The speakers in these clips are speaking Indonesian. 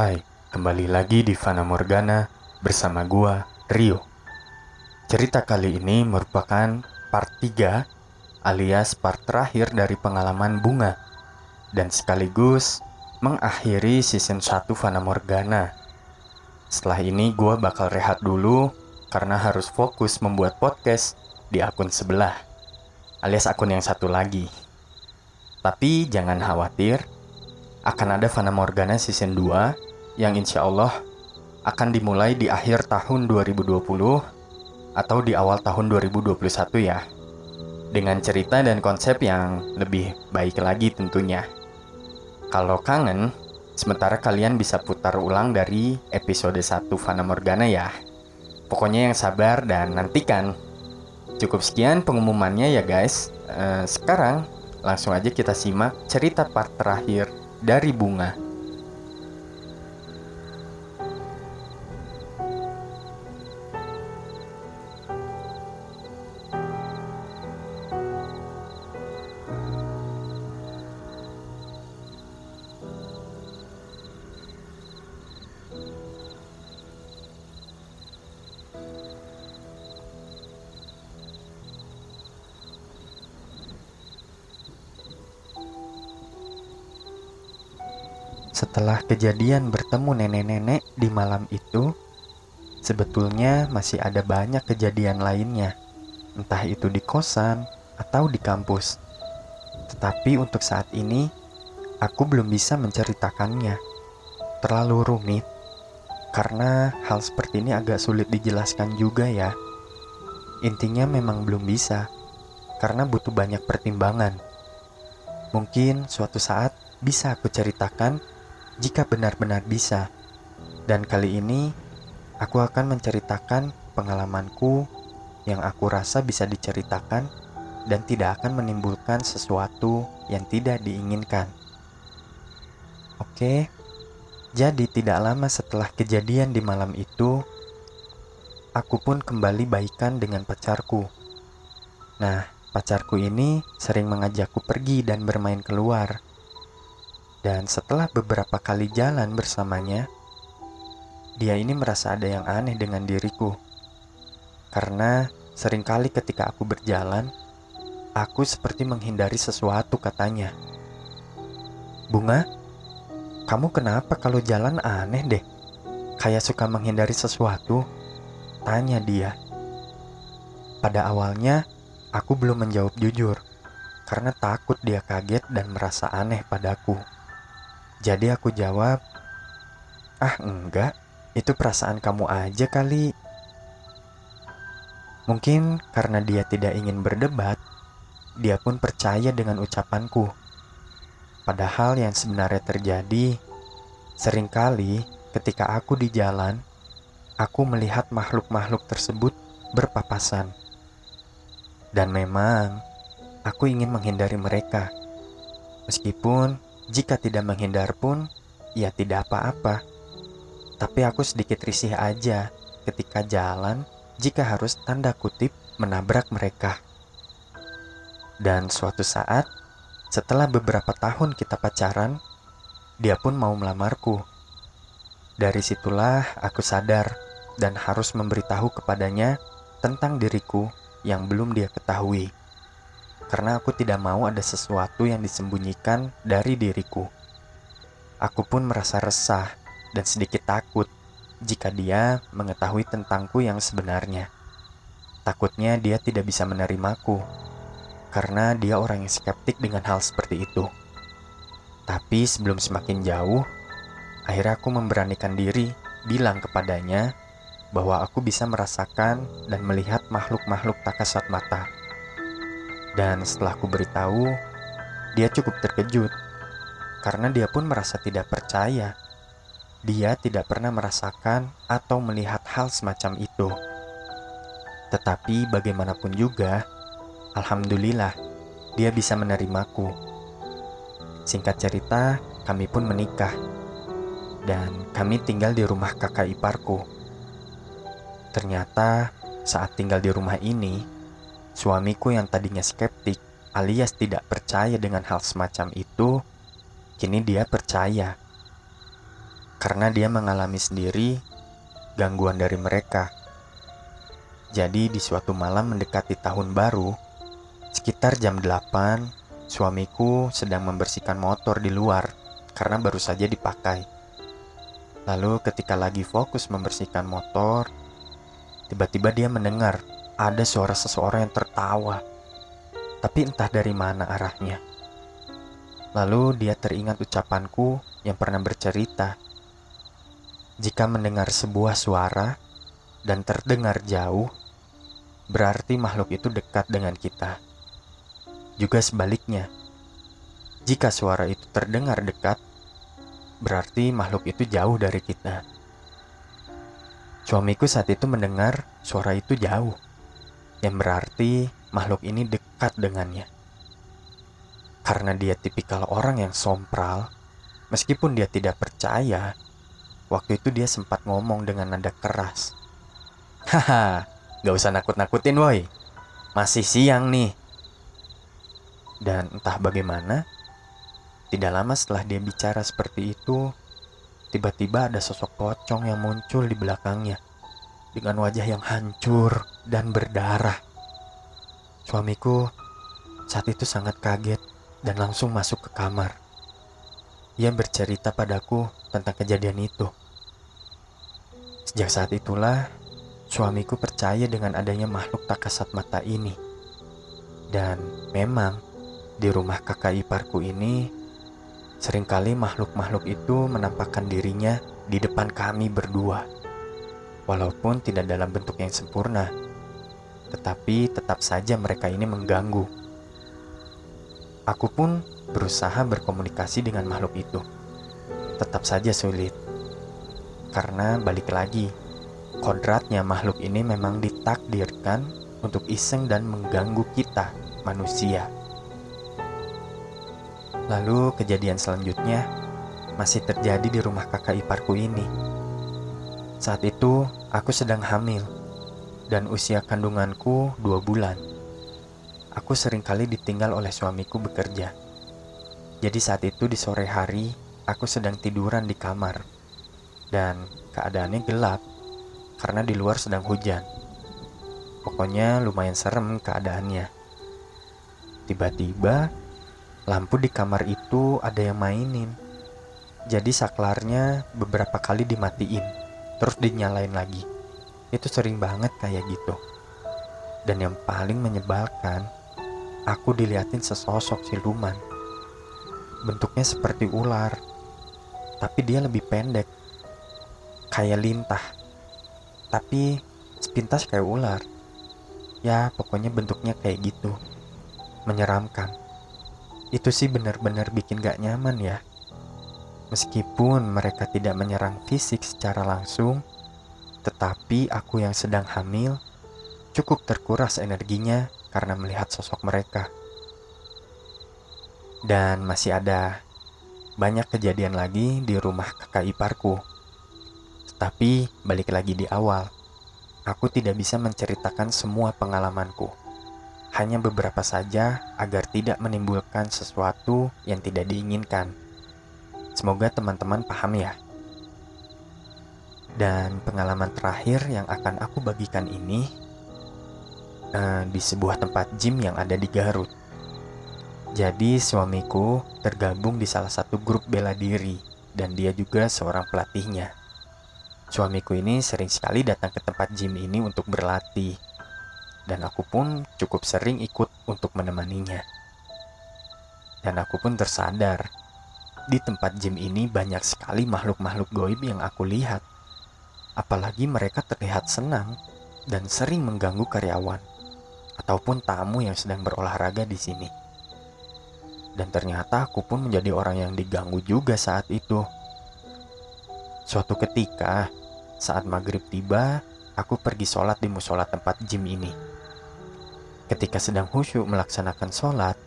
Hai, kembali lagi di Fana Morgana bersama gua, Rio. Cerita kali ini merupakan part 3 alias part terakhir dari pengalaman Bunga dan sekaligus mengakhiri season 1 Fana Morgana. Setelah ini gua bakal rehat dulu karena harus fokus membuat podcast di akun sebelah alias akun yang satu lagi. Tapi jangan khawatir, akan ada Fana Morgana season 2 yang insya Allah akan dimulai di akhir tahun 2020 atau di awal tahun 2021 ya. Dengan cerita dan konsep yang lebih baik lagi tentunya. Kalau kangen, sementara kalian bisa putar ulang dari episode 1 Fana Morgana ya. Pokoknya yang sabar dan nantikan. Cukup sekian pengumumannya ya guys. Uh, sekarang langsung aja kita simak cerita part terakhir dari Bunga. Setelah kejadian bertemu nenek-nenek di malam itu, sebetulnya masih ada banyak kejadian lainnya, entah itu di kosan atau di kampus. Tetapi untuk saat ini, aku belum bisa menceritakannya. Terlalu rumit, karena hal seperti ini agak sulit dijelaskan juga ya. Intinya memang belum bisa, karena butuh banyak pertimbangan. Mungkin suatu saat bisa aku ceritakan jika benar-benar bisa. Dan kali ini aku akan menceritakan pengalamanku yang aku rasa bisa diceritakan dan tidak akan menimbulkan sesuatu yang tidak diinginkan. Oke, jadi tidak lama setelah kejadian di malam itu, aku pun kembali baikan dengan pacarku. Nah, pacarku ini sering mengajakku pergi dan bermain keluar. Dan setelah beberapa kali jalan bersamanya, dia ini merasa ada yang aneh dengan diriku. Karena sering kali ketika aku berjalan, aku seperti menghindari sesuatu katanya. Bunga, kamu kenapa kalau jalan aneh deh? Kayak suka menghindari sesuatu? Tanya dia. Pada awalnya, aku belum menjawab jujur karena takut dia kaget dan merasa aneh padaku. Jadi aku jawab, "Ah, enggak, itu perasaan kamu aja kali." Mungkin karena dia tidak ingin berdebat, dia pun percaya dengan ucapanku. Padahal yang sebenarnya terjadi, sering kali ketika aku di jalan, aku melihat makhluk-makhluk tersebut berpapasan. Dan memang, aku ingin menghindari mereka. Meskipun jika tidak menghindar pun, ya tidak apa-apa. Tapi aku sedikit risih aja ketika jalan jika harus tanda kutip menabrak mereka. Dan suatu saat, setelah beberapa tahun kita pacaran, dia pun mau melamarku. Dari situlah aku sadar dan harus memberitahu kepadanya tentang diriku yang belum dia ketahui karena aku tidak mau ada sesuatu yang disembunyikan dari diriku. Aku pun merasa resah dan sedikit takut jika dia mengetahui tentangku yang sebenarnya. Takutnya dia tidak bisa menerimaku karena dia orang yang skeptik dengan hal seperti itu. Tapi sebelum semakin jauh, akhirnya aku memberanikan diri bilang kepadanya bahwa aku bisa merasakan dan melihat makhluk-makhluk tak kasat mata dan setelah ku beritahu, dia cukup terkejut karena dia pun merasa tidak percaya. Dia tidak pernah merasakan atau melihat hal semacam itu. Tetapi bagaimanapun juga, alhamdulillah dia bisa menerimaku. Singkat cerita, kami pun menikah dan kami tinggal di rumah kakak iparku. Ternyata saat tinggal di rumah ini, Suamiku yang tadinya skeptik alias tidak percaya dengan hal semacam itu, kini dia percaya. karena dia mengalami sendiri gangguan dari mereka. Jadi di suatu malam mendekati tahun baru, sekitar jam 8, suamiku sedang membersihkan motor di luar karena baru saja dipakai. Lalu ketika lagi fokus membersihkan motor, tiba-tiba dia mendengar ada suara seseorang yang tertawa. Tapi entah dari mana arahnya. Lalu dia teringat ucapanku yang pernah bercerita jika mendengar sebuah suara dan terdengar jauh, berarti makhluk itu dekat dengan kita. Juga sebaliknya, jika suara itu terdengar dekat, berarti makhluk itu jauh dari kita. Suamiku saat itu mendengar suara itu jauh, yang berarti makhluk ini dekat dengannya. Karena dia tipikal orang yang sompral, meskipun dia tidak percaya Waktu itu dia sempat ngomong dengan nada keras. Haha, gak usah nakut-nakutin woi. Masih siang nih. Dan entah bagaimana, tidak lama setelah dia bicara seperti itu, tiba-tiba ada sosok pocong yang muncul di belakangnya dengan wajah yang hancur dan berdarah. Suamiku saat itu sangat kaget dan langsung masuk ke kamar. Ia bercerita padaku tentang kejadian itu. Sejak saat itulah, suamiku percaya dengan adanya makhluk tak kasat mata ini. Dan memang, di rumah kakak iparku ini, sering kali makhluk-makhluk itu menampakkan dirinya di depan kami berdua. Walaupun tidak dalam bentuk yang sempurna, tetapi tetap saja mereka ini mengganggu. Aku pun berusaha berkomunikasi dengan makhluk itu. Tetap saja sulit karena balik lagi, kodratnya makhluk ini memang ditakdirkan untuk iseng dan mengganggu kita, manusia. Lalu kejadian selanjutnya masih terjadi di rumah kakak iparku ini. Saat itu aku sedang hamil dan usia kandunganku dua bulan. Aku sering kali ditinggal oleh suamiku bekerja. Jadi saat itu di sore hari aku sedang tiduran di kamar dan keadaannya gelap karena di luar sedang hujan. Pokoknya lumayan serem keadaannya. Tiba-tiba lampu di kamar itu ada yang mainin. Jadi saklarnya beberapa kali dimatiin, terus dinyalain lagi. Itu sering banget kayak gitu. Dan yang paling menyebalkan, aku diliatin sesosok siluman. Bentuknya seperti ular, tapi dia lebih pendek. Kayak lintah tapi sepintas kayak ular. Ya pokoknya bentuknya kayak gitu. Menyeramkan. Itu sih benar-benar bikin gak nyaman ya. Meskipun mereka tidak menyerang fisik secara langsung tetapi aku yang sedang hamil cukup terkuras energinya karena melihat sosok mereka dan masih ada banyak kejadian lagi di rumah kakak iparku tapi balik lagi di awal, aku tidak bisa menceritakan semua pengalamanku. Hanya beberapa saja agar tidak menimbulkan sesuatu yang tidak diinginkan. Semoga teman-teman paham ya. Dan pengalaman terakhir yang akan aku bagikan ini uh, di sebuah tempat gym yang ada di Garut. Jadi suamiku tergabung di salah satu grup bela diri dan dia juga seorang pelatihnya. Suamiku ini sering sekali datang ke tempat gym ini untuk berlatih, dan aku pun cukup sering ikut untuk menemaninya. Dan aku pun tersadar, di tempat gym ini banyak sekali makhluk-makhluk goib yang aku lihat. Apalagi mereka terlihat senang dan sering mengganggu karyawan ataupun tamu yang sedang berolahraga di sini. Dan ternyata aku pun menjadi orang yang diganggu juga saat itu. Suatu ketika, saat maghrib tiba, aku pergi sholat di musola tempat gym ini. Ketika sedang khusyuk melaksanakan sholat,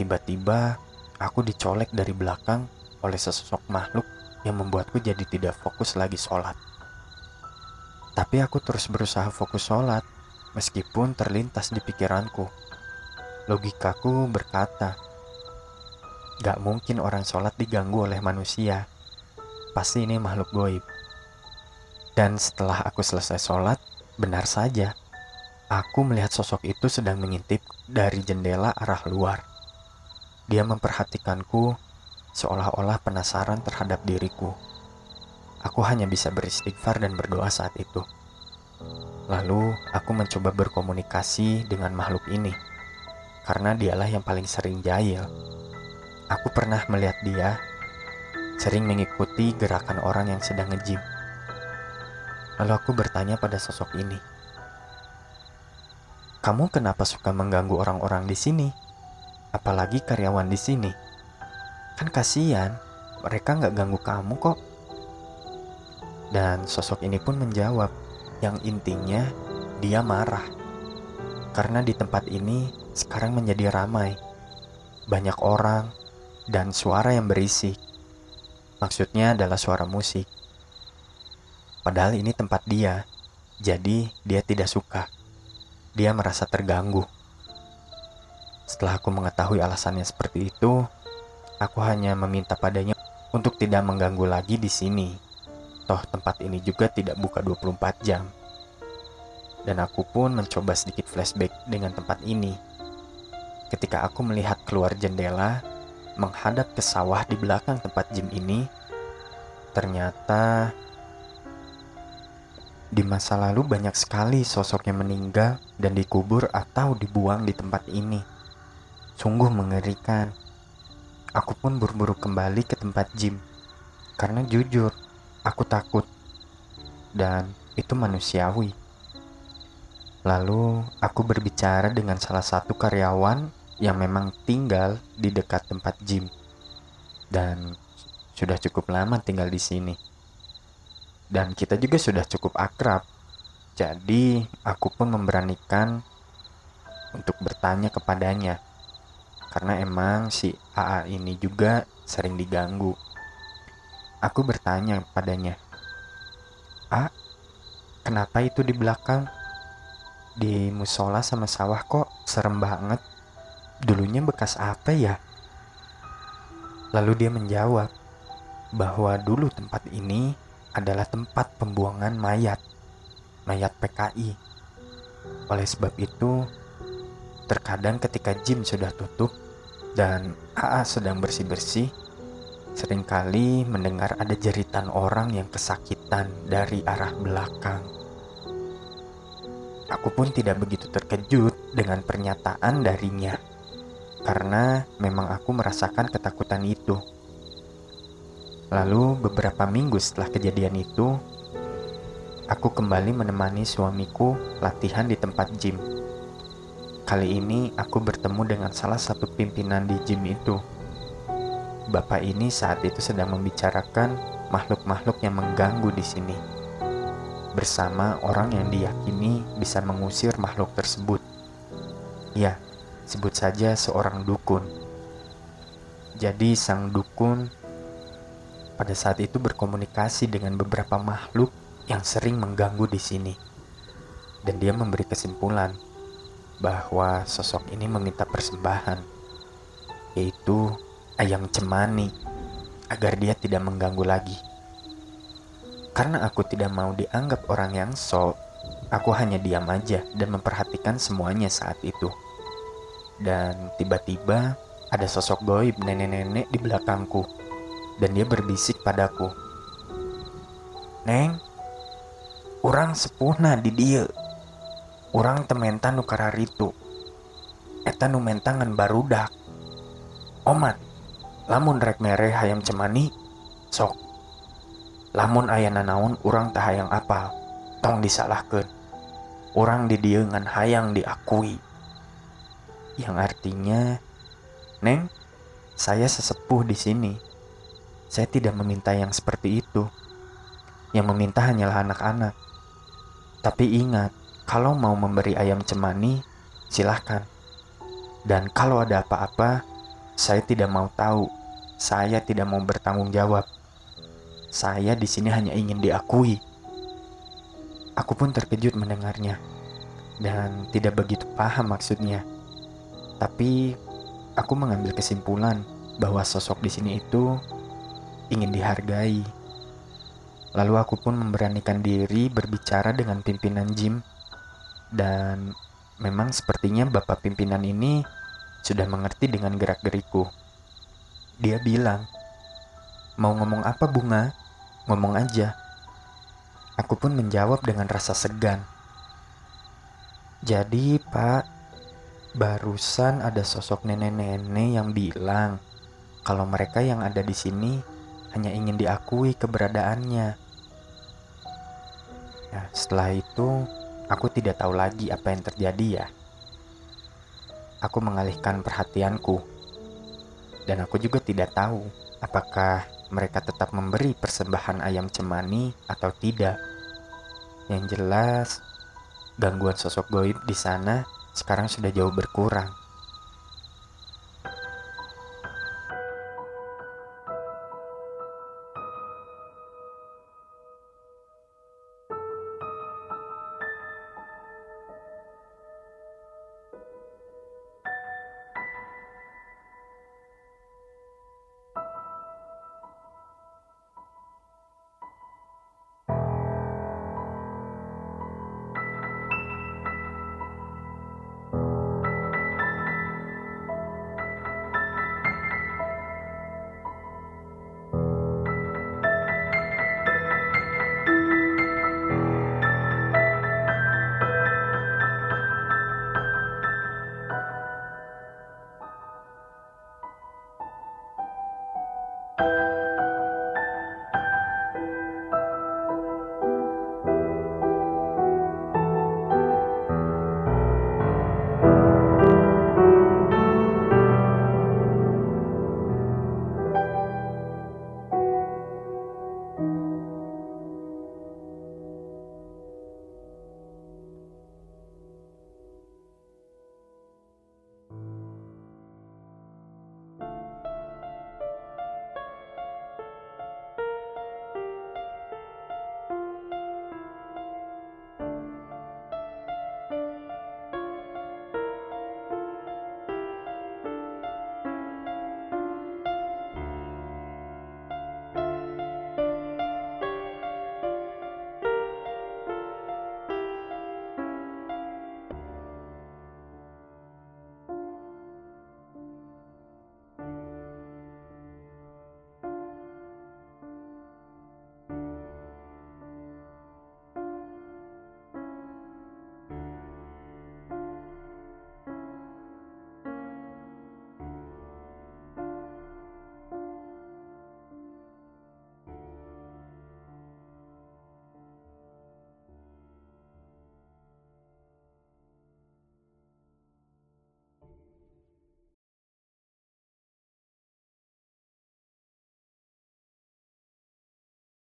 tiba-tiba aku dicolek dari belakang oleh sesosok makhluk yang membuatku jadi tidak fokus lagi sholat. Tapi aku terus berusaha fokus sholat, meskipun terlintas di pikiranku. Logikaku berkata, gak mungkin orang sholat diganggu oleh manusia. pasti ini makhluk goib. Dan setelah aku selesai sholat, benar saja, aku melihat sosok itu sedang mengintip dari jendela arah luar. Dia memperhatikanku seolah-olah penasaran terhadap diriku. Aku hanya bisa beristighfar dan berdoa saat itu. Lalu aku mencoba berkomunikasi dengan makhluk ini, karena dialah yang paling sering jahil. Aku pernah melihat dia sering mengikuti gerakan orang yang sedang ngejim. Lalu aku bertanya pada sosok ini, "Kamu kenapa suka mengganggu orang-orang di sini? Apalagi karyawan di sini? Kan kasihan, mereka nggak ganggu kamu kok." Dan sosok ini pun menjawab, yang intinya dia marah karena di tempat ini sekarang menjadi ramai, banyak orang, dan suara yang berisik. Maksudnya adalah suara musik. Padahal ini tempat dia, jadi dia tidak suka. Dia merasa terganggu. Setelah aku mengetahui alasannya seperti itu, aku hanya meminta padanya untuk tidak mengganggu lagi di sini. Toh tempat ini juga tidak buka 24 jam. Dan aku pun mencoba sedikit flashback dengan tempat ini. Ketika aku melihat keluar jendela, menghadap ke sawah di belakang tempat gym ini, ternyata di masa lalu banyak sekali sosok yang meninggal dan dikubur atau dibuang di tempat ini. Sungguh mengerikan. Aku pun buru-buru kembali ke tempat gym. Karena jujur, aku takut. Dan itu manusiawi. Lalu aku berbicara dengan salah satu karyawan yang memang tinggal di dekat tempat gym. Dan sudah cukup lama tinggal di sini dan kita juga sudah cukup akrab. Jadi, aku pun memberanikan untuk bertanya kepadanya. Karena emang si AA ini juga sering diganggu. Aku bertanya kepadanya, "A, kenapa itu di belakang? Di musola sama sawah kok serem banget? Dulunya bekas apa ya?" Lalu dia menjawab bahwa dulu tempat ini adalah tempat pembuangan mayat, mayat PKI. Oleh sebab itu, terkadang ketika gym sudah tutup dan AA sedang bersih-bersih, sering kali mendengar ada jeritan orang yang kesakitan dari arah belakang. Aku pun tidak begitu terkejut dengan pernyataan darinya, karena memang aku merasakan ketakutan itu. Lalu beberapa minggu setelah kejadian itu, aku kembali menemani suamiku latihan di tempat gym. Kali ini aku bertemu dengan salah satu pimpinan di gym itu. Bapak ini saat itu sedang membicarakan makhluk-makhluk yang mengganggu di sini. Bersama orang yang diyakini bisa mengusir makhluk tersebut. Ya, sebut saja seorang dukun. Jadi sang dukun pada saat itu berkomunikasi dengan beberapa makhluk yang sering mengganggu di sini. Dan dia memberi kesimpulan bahwa sosok ini meminta persembahan, yaitu ayam cemani, agar dia tidak mengganggu lagi. Karena aku tidak mau dianggap orang yang sok, aku hanya diam aja dan memperhatikan semuanya saat itu. Dan tiba-tiba ada sosok goib nenek-nenek di belakangku dan dia berbisik padaku. Neng, orang sepuna di dia. Orang tementa nu kararitu. Eta nu mentangan barudak. Omat, lamun rek mere hayam cemani, sok. Lamun ayana naon orang tak hayang apal, tong disalahkan. Orang di dia ngan hayang diakui. Yang artinya, Neng, saya sesepuh di sini saya tidak meminta yang seperti itu. Yang meminta hanyalah anak-anak. Tapi ingat, kalau mau memberi ayam cemani, silahkan. Dan kalau ada apa-apa, saya tidak mau tahu. Saya tidak mau bertanggung jawab. Saya di sini hanya ingin diakui. Aku pun terkejut mendengarnya dan tidak begitu paham maksudnya. Tapi aku mengambil kesimpulan bahwa sosok di sini itu ingin dihargai, Lalu aku pun memberanikan diri berbicara dengan pimpinan gym dan memang sepertinya bapak pimpinan ini sudah mengerti dengan gerak-geriku. Dia bilang, "Mau ngomong apa, Bunga? Ngomong aja." Aku pun menjawab dengan rasa segan. Jadi, Pak, barusan ada sosok nenek-nenek yang bilang kalau mereka yang ada di sini hanya ingin diakui keberadaannya. Ya, setelah itu, aku tidak tahu lagi apa yang terjadi ya. Aku mengalihkan perhatianku. Dan aku juga tidak tahu apakah mereka tetap memberi persembahan ayam cemani atau tidak. Yang jelas, gangguan sosok goib di sana sekarang sudah jauh berkurang.